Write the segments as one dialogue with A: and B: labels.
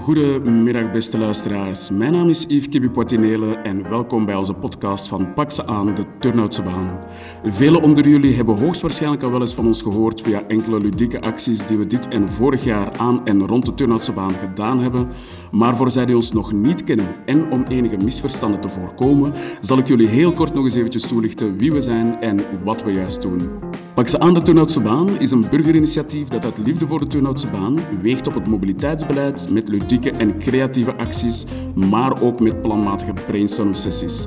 A: Goedemiddag, beste luisteraars. Mijn naam is Yves Kibi en welkom bij onze podcast van Pak ze aan, de Turnhoutse baan. Velen onder jullie hebben hoogstwaarschijnlijk al wel eens van ons gehoord via enkele ludieke acties die we dit en vorig jaar aan en rond de Turnhoutse baan gedaan hebben. Maar voor zij die ons nog niet kennen en om enige misverstanden te voorkomen, zal ik jullie heel kort nog eens eventjes toelichten wie we zijn en wat we juist doen. Pak ze aan, de Turnhoutse baan is een burgerinitiatief dat uit liefde voor de Turnhoutse baan weegt op het mobiliteitsbeleid met ludieke en creatieve acties, maar ook met planmatige brainstorm sessies.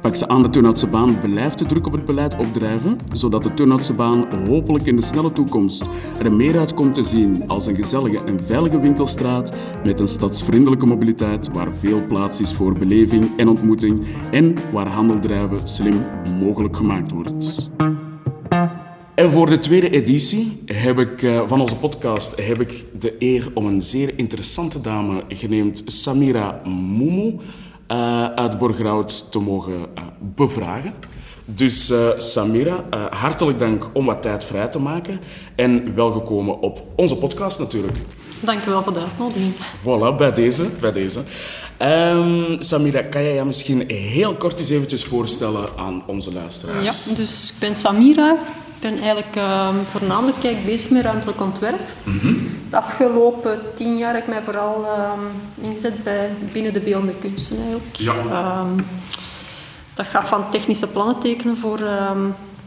A: Pak ze aan de Turnhoutse baan blijft de druk op het beleid opdrijven, zodat de Turnhoutse baan hopelijk in de snelle toekomst er meer uit komt te zien als een gezellige en veilige winkelstraat met een stadsvriendelijke mobiliteit waar veel plaats is voor beleving en ontmoeting en waar handeldrijven slim mogelijk gemaakt wordt. En voor de tweede editie heb ik, uh, van onze podcast heb ik de eer om een zeer interessante dame genaamd Samira Mumu uh, uit Borgerhout te mogen uh, bevragen. Dus Samira, hartelijk dank om wat tijd vrij te maken en welgekomen op onze podcast natuurlijk.
B: Dank u wel voor de uitnodiging.
A: Voilà, bij deze. Bij deze. Um, Samira, kan jij je misschien heel kort eens eventjes voorstellen aan onze luisteraars?
B: Ja, dus ik ben Samira, ik ben eigenlijk uh, voornamelijk kijk, bezig met ruimtelijk ontwerp. Mm De afgelopen tien jaar heb ik mij vooral uh, ingezet bij binnen de beeldende kunsten eigenlijk. Ja. Um, dat gaat van technische plannen tekenen voor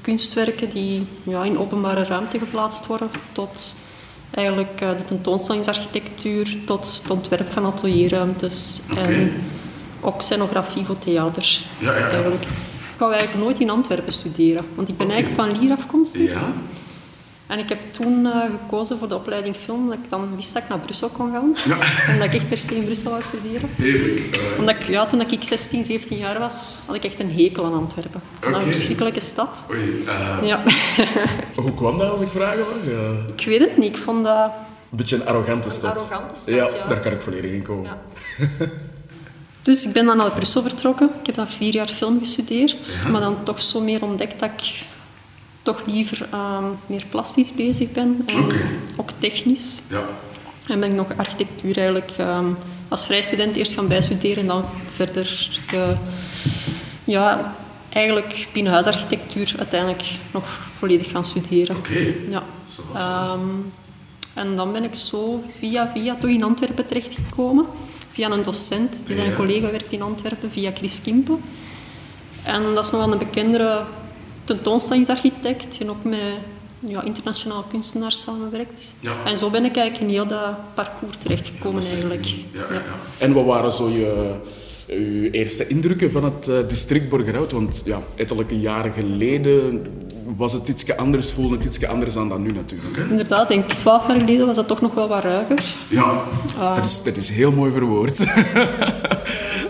B: kunstwerken die ja, in openbare ruimte geplaatst worden, tot eigenlijk uh, de tentoonstellingsarchitectuur, tot het ontwerp van atelierruimtes okay. en ook scenografie voor theater. Ja, ja, ja. Eigenlijk wou eigenlijk nooit in Antwerpen studeren, want ik ben eigenlijk van Lier afkomstig. Ja. En ik heb toen uh, gekozen voor de opleiding film, omdat ik dan wist dat ik naar Brussel kon gaan. Ja. omdat ik echt per se in Brussel wou studeren.
A: Heerlijk.
B: Uh, omdat ik, ja, toen ik 16, 17 jaar was, had ik echt een hekel aan Antwerpen. Okay. Een verschrikkelijke stad.
A: Oei, uh, ja. hoe kwam dat, als ik vragen mag?
B: Ik weet het niet, ik vond dat...
A: Een beetje een arrogante stad.
B: Een arrogante stad,
A: ja. ja. Daar kan ik volledig in komen.
B: Dus ik ben dan naar Brussel vertrokken. Ik heb dan vier jaar film gestudeerd, maar dan toch zo meer ontdekt dat ik toch liever um, meer plastisch bezig ben. En ook technisch. Ja. En ben ik nog architectuur eigenlijk um, als vrijstudent eerst gaan bijstuderen en dan verder ge, ja, eigenlijk binnenhuisarchitectuur uiteindelijk nog volledig gaan studeren.
A: Oké. Okay.
B: Ja. Um, en dan ben ik zo via via toch in Antwerpen terechtgekomen via een docent die zijn collega werkt in Antwerpen, via Chris Kimpe. En dat is nogal een bekendere tentoonstellingsarchitect en ook met ja, internationaal kunstenaars samenwerkt. Ja. En zo ben ik eigenlijk in heel dat parcours terechtgekomen ja, eigenlijk. Ja,
A: ja, En wat waren zo je, uw eerste indrukken van het uh, district Borgerhout? Want ja, ettelijke jaren geleden was het iets anders, voelde het iets anders aan dan nu natuurlijk. Hè?
B: Inderdaad, denk ik twaalf jaar geleden was dat toch nog wel wat ruiger.
A: Ja, uh, dat, is, dat is heel mooi verwoord.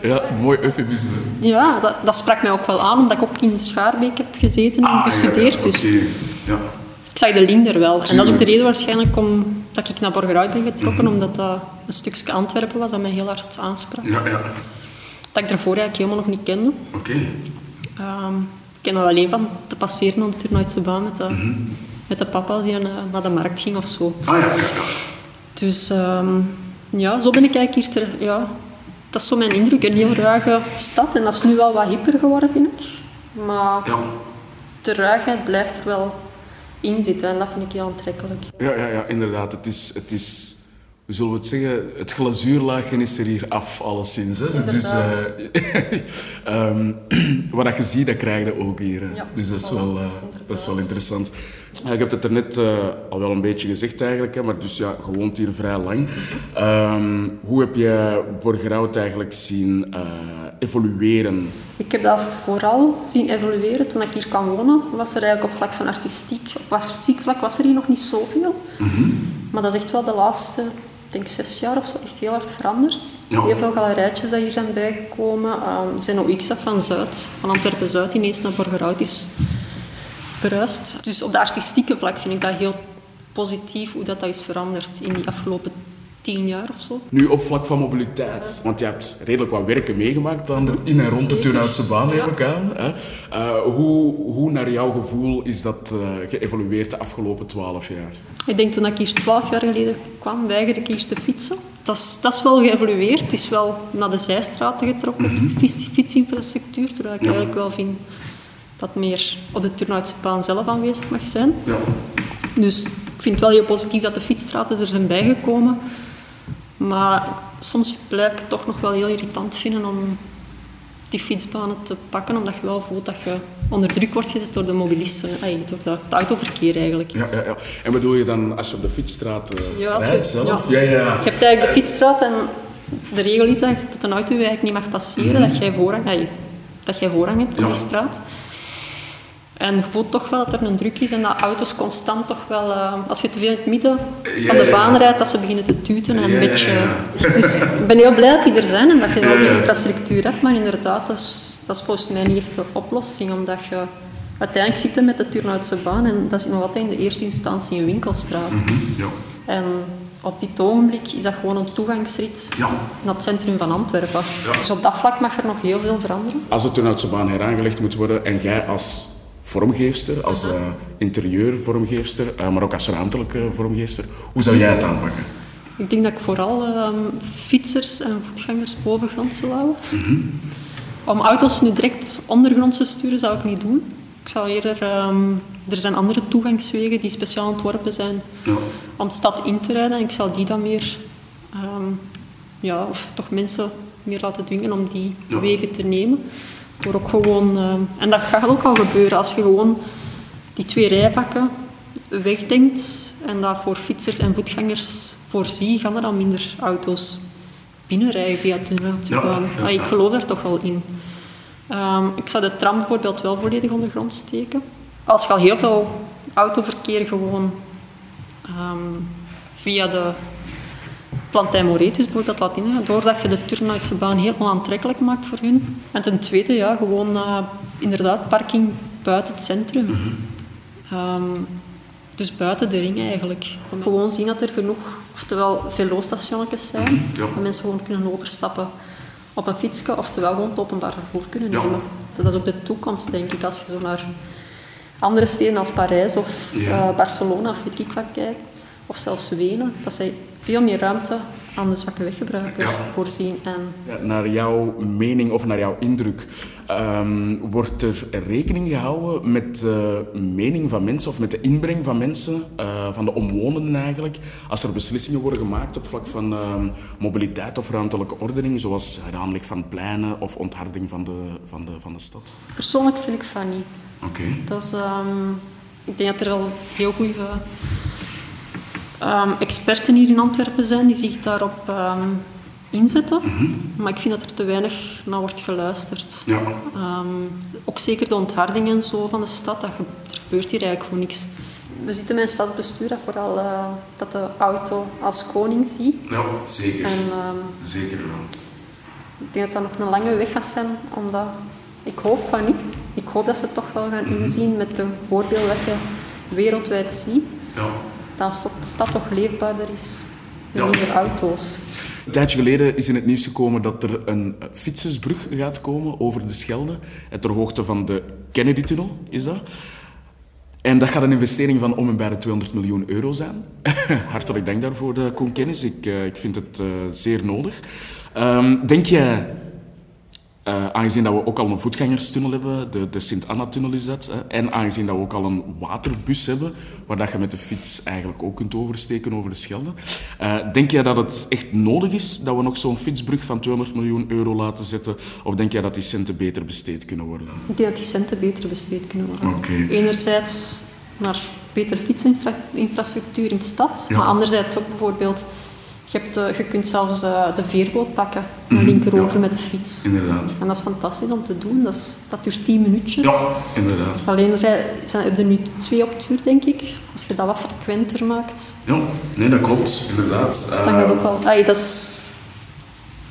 A: ja, mooi eufemisme.
B: Ja, dat, dat sprak mij ook wel aan, omdat ik ook in Schaarbeek heb gezeten en ah, gestudeerd. Ja, ja. Dus ja. ik zag de link er wel. En dat is ook de reden waarschijnlijk om, dat ik naar Borgerhout ben getrokken, mm omdat dat een stukje Antwerpen was dat mij heel hard aansprak.
A: Ja, ja.
B: Dat ik daarvoor eigenlijk helemaal nog niet kende.
A: Oké.
B: Um, ik ken dat alleen van te passeren op de Turnhoutse baan met de, mm -hmm. met de papa hij naar de markt ging of zo.
A: Ah ja, ja.
B: Dus um, ja, zo ben ik eigenlijk hier ter, ja, dat is zo mijn indruk. Een heel ruige stad en dat is nu wel wat hipper geworden, vind ik. Maar ja. de ruigheid blijft er wel in zitten en dat vind ik heel aantrekkelijk.
A: Ja, ja, ja inderdaad. Het is, het is hoe zullen we het zeggen, het glazuurlaagje is er hier af, alleszins. Hè? Dus, uh, um, wat je ziet, dat krijg je ook hier. Ja, dus dat is, wel, uh, dat is wel interessant. Uh, ik heb het er net uh, al wel een beetje gezegd eigenlijk, hè, maar dus ja, je woont hier vrij lang. Um, hoe heb je Borgerhout eigenlijk zien evolueren?
B: Ik heb dat vooral zien evolueren toen ik hier kwam wonen. Was er eigenlijk op vlak van artistiek, op artistiek vlak was er hier nog niet zoveel. Mm -hmm. Maar dat is echt wel de laatste denk zes jaar of zo echt heel hard veranderd. Ja. Heel veel galerijtjes die hier zijn bijgekomen. Um, er zijn ook x van Zuid, van Antwerpen-Zuid ineens naar Borgerhout is verhuisd. Dus op de artistieke vlak vind ik dat heel positief hoe dat, dat is veranderd in die afgelopen tien jaar of zo.
A: Nu, op vlak van mobiliteit, want je hebt redelijk wat werken meegemaakt dan in en rond de Turnhoutse baan, neem ik aan. Hè? Uh, hoe, hoe, naar jouw gevoel, is dat uh, geëvolueerd de afgelopen twaalf jaar?
B: Ik denk toen ik hier twaalf jaar geleden kwam, weigerde ik eerst te fietsen. Dat is, dat is wel geëvolueerd. Het is wel naar de zijstraten getrokken, mm -hmm. de fiets, fietsinfrastructuur, terwijl ik ja. eigenlijk wel vind dat meer op de Turnhoutse baan zelf aanwezig mag zijn. Ja. Dus ik vind het wel heel positief dat de fietsstraten er zijn bijgekomen. Maar soms blijf ik het toch nog wel heel irritant vinden om die fietsbanen te pakken, omdat je wel voelt dat je onder druk wordt gezet door de mobilisten, door het autoverkeer eigenlijk.
A: Ja, ja, ja. En bedoel je dan als je op de fietsstraat uh, ja, rijdt zelf?
B: Ja. Ja, ja. Je hebt eigenlijk de fietsstraat en de regel is dat, dat een auto eigenlijk niet mag passeren, mm -hmm. dat, jij voorrang, dat jij voorrang hebt op die straat. En je voelt toch wel dat er een druk is en dat auto's constant toch wel, uh, als je te veel in het midden van de baan rijdt, dat ze beginnen te tuten en een beetje... Dus ik ben heel blij dat die er zijn en dat je al die infrastructuur hebt, maar inderdaad, dat is, dat is volgens mij niet echt de oplossing, omdat je uiteindelijk zit met de Turnhoutse baan en dat is nog altijd in de eerste instantie een winkelstraat. Mm -hmm, ja. En op dit ogenblik is dat gewoon een toegangsrit ja. naar het centrum van Antwerpen. Ja. Dus op dat vlak mag er nog heel veel veranderen.
A: Als de Turnhoutse baan heraangelegd moet worden en jij als vormgeefster, als uh, interieurvormgeefster, uh, maar ook als ruimtelijke vormgeefster. Hoe zou jij het aanpakken?
B: Ik denk dat ik vooral uh, fietsers en voetgangers bovengrond zou houden. Mm -hmm. Om auto's nu direct ondergronds te sturen zou ik niet doen. Ik zou eerder... Um, er zijn andere toegangswegen die speciaal ontworpen zijn ja. om de stad in te rijden. En ik zal die dan meer... Um, ja, of toch mensen meer laten dwingen om die ja. wegen te nemen. Door ook gewoon, uh, en dat gaat ook al gebeuren als je gewoon die twee rijvakken wegdenkt en dat voor fietsers en voetgangers voorzie, gaan er dan minder auto's binnenrijden via de. Ja, ja, ja. Ik geloof daar toch wel in. Um, ik zou de tram bijvoorbeeld wel volledig ondergrond steken. Als je al heel veel autoverkeer gewoon um, via de Plantijn Moretus bijvoorbeeld laat ingaan, doordat je de Turnhoutse baan heel onaantrekkelijk maakt voor hun. En ten tweede, ja, gewoon uh, inderdaad parking buiten het centrum. Mm -hmm. um, dus buiten de ring eigenlijk. Gewoon zien dat er genoeg, oftewel velostationnetjes zijn, mm -hmm, ja. dat mensen gewoon kunnen overstappen op een fietsje, oftewel gewoon het openbaar vervoer kunnen nemen. Ja. Dat is ook de toekomst, denk ik, als je zo naar andere steden als Parijs of ja. uh, Barcelona of weet ik wat kijkt, of zelfs Wenen, dat zij veel meer ruimte aan de zwakke weggebruiker ja. voorzien. En...
A: Ja, naar jouw mening of naar jouw indruk, um, wordt er rekening gehouden met de mening van mensen of met de inbreng van mensen, uh, van de omwonenden eigenlijk, als er beslissingen worden gemaakt op vlak van uh, mobiliteit of ruimtelijke ordening, zoals het aanleg van pleinen of ontharding van de, van de, van de stad?
B: Persoonlijk vind ik van niet.
A: Oké.
B: Okay. Um, ik denk dat er al heel goede um, experten hier in Antwerpen zijn die zich daarop um, inzetten. Mm -hmm. Maar ik vind dat er te weinig naar wordt geluisterd. Ja. Um, ook zeker de ontharding en zo van de stad, dat ge er gebeurt hier eigenlijk gewoon niks. We zitten met een stadsbestuur dat vooral uh, dat de auto als koning ziet.
A: Ja, zeker. En, zeker wel.
B: Ik denk dat dat nog een lange weg gaat zijn, omdat ik hoop van niet. Ik hoop dat ze het toch wel gaan -hmm. inzien met de voorbeelden dat je wereldwijd ziet. Ja dat de stad toch leefbaarder is ja. minder auto's.
A: Een tijdje geleden is in het nieuws gekomen dat er een fietsersbrug gaat komen over de Schelde. Ter hoogte van de Kennedy-tunnel is dat. En dat gaat een investering van om en bij de 200 miljoen euro zijn. Hartelijk dank daarvoor, uh, Koen Kennis. Ik, uh, ik vind het uh, zeer nodig. Um, denk jij uh, aangezien dat we ook al een voetgangerstunnel hebben, de, de Sint-Anna-tunnel is dat, hè, en aangezien dat we ook al een waterbus hebben, waar dat je met de fiets eigenlijk ook kunt oversteken over de Schelde, uh, denk jij dat het echt nodig is dat we nog zo'n fietsbrug van 200 miljoen euro laten zetten, of denk jij dat die centen beter besteed kunnen worden?
B: Ik denk dat die centen beter besteed kunnen worden. Okay. Enerzijds naar betere fietsinfrastructuur in de stad, ja. maar anderzijds ook bijvoorbeeld je, hebt, uh, je kunt zelfs uh, de veerboot pakken, een mm, linkerover ja, met de fiets.
A: Inderdaad.
B: En dat is fantastisch om te doen. Dat, is, dat duurt 10 minuutjes.
A: Ja, inderdaad.
B: Alleen zijn er nu twee op duur, denk ik. Als je dat wat frequenter maakt.
A: Ja, nee, dat klopt, inderdaad.
B: Dan gaat ook wel... Ay, dat, is,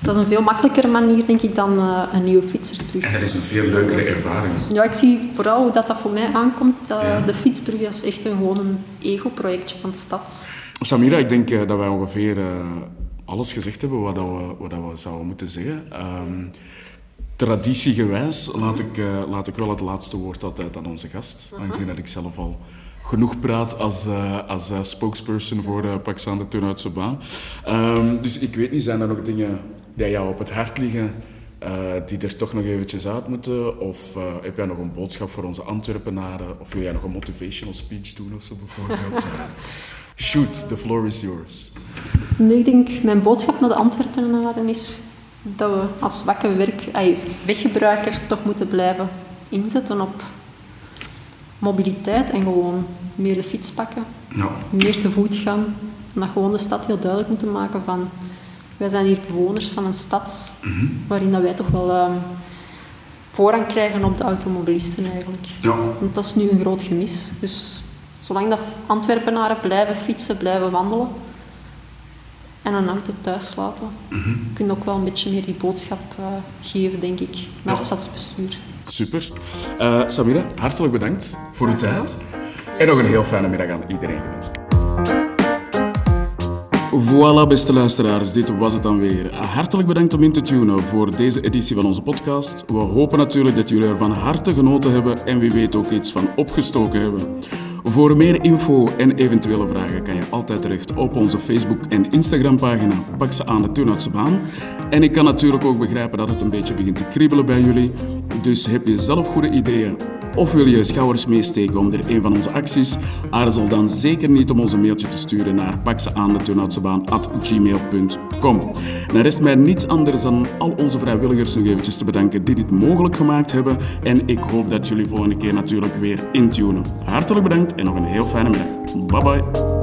B: dat is een veel makkelijkere manier, denk ik, dan uh, een nieuwe fietsersbrug.
A: En dat is een veel leukere ervaring.
B: Ja, ik zie vooral hoe dat, dat voor mij aankomt. Ja. De fietsbrug is echt een, gewoon een ego-projectje van de stad.
A: Samira, ik denk uh, dat wij ongeveer uh, alles gezegd hebben wat, dat we, wat dat we zouden moeten zeggen. Ehm, traditiegewijs laat ik, uh, laat ik wel het laatste woord altijd aan onze gast. Aangezien dat ik zelf al genoeg praat als, uh, als uh, spokesperson voor uh, de Turnhoutse baan. Um, dus ik weet niet, zijn er nog dingen die jou op het hart liggen die er toch nog eventjes uit moeten? Of heb jij nog een boodschap voor onze Antwerpenaren? Of wil jij nog een motivational speech doen of zo bijvoorbeeld? Shoot, the floor is yours.
B: Nee, ik denk, mijn boodschap naar de Antwerpenaren is dat we als wakker werk, weggebruiker toch moeten blijven inzetten op mobiliteit en gewoon meer de fiets pakken, ja. meer te voet gaan. En dat gewoon de stad heel duidelijk moeten maken van wij zijn hier bewoners van een stad mhm. waarin dat wij toch wel um, voorrang krijgen op de automobilisten eigenlijk. Ja. Want dat is nu een groot gemis. Dus zolang dat Antwerpenaren blijven fietsen, blijven wandelen en een auto thuis laten, mm kun je ook wel een beetje meer die boodschap uh, geven, denk ik, naar het stadsbestuur.
A: Super. Uh, Samira, hartelijk bedankt voor uw tijd. En nog een heel fijne middag aan iedereen gewenst. Voilà, beste luisteraars, dit was het dan weer. Hartelijk bedankt om in te tunen voor deze editie van onze podcast. We hopen natuurlijk dat jullie er van harte genoten hebben en wie weet ook iets van opgestoken hebben. Voor meer info en eventuele vragen kan je altijd terecht op onze Facebook- en Instagram-pagina Pak ze aan de Turnhoutse baan. En ik kan natuurlijk ook begrijpen dat het een beetje begint te kriebelen bij jullie. Dus heb je zelf goede ideeën of wil je schouders meesteken onder een van onze acties? Aarzel dan zeker niet om ons een mailtje te sturen naar pakseaandeturnhoutsebaan.gmail.com. Dan rest mij niets anders dan al onze vrijwilligers nog eventjes te bedanken die dit mogelijk gemaakt hebben. En ik hoop dat jullie volgende keer natuurlijk weer intunen. Hartelijk bedankt en nog een heel fijne middag. Bye bye.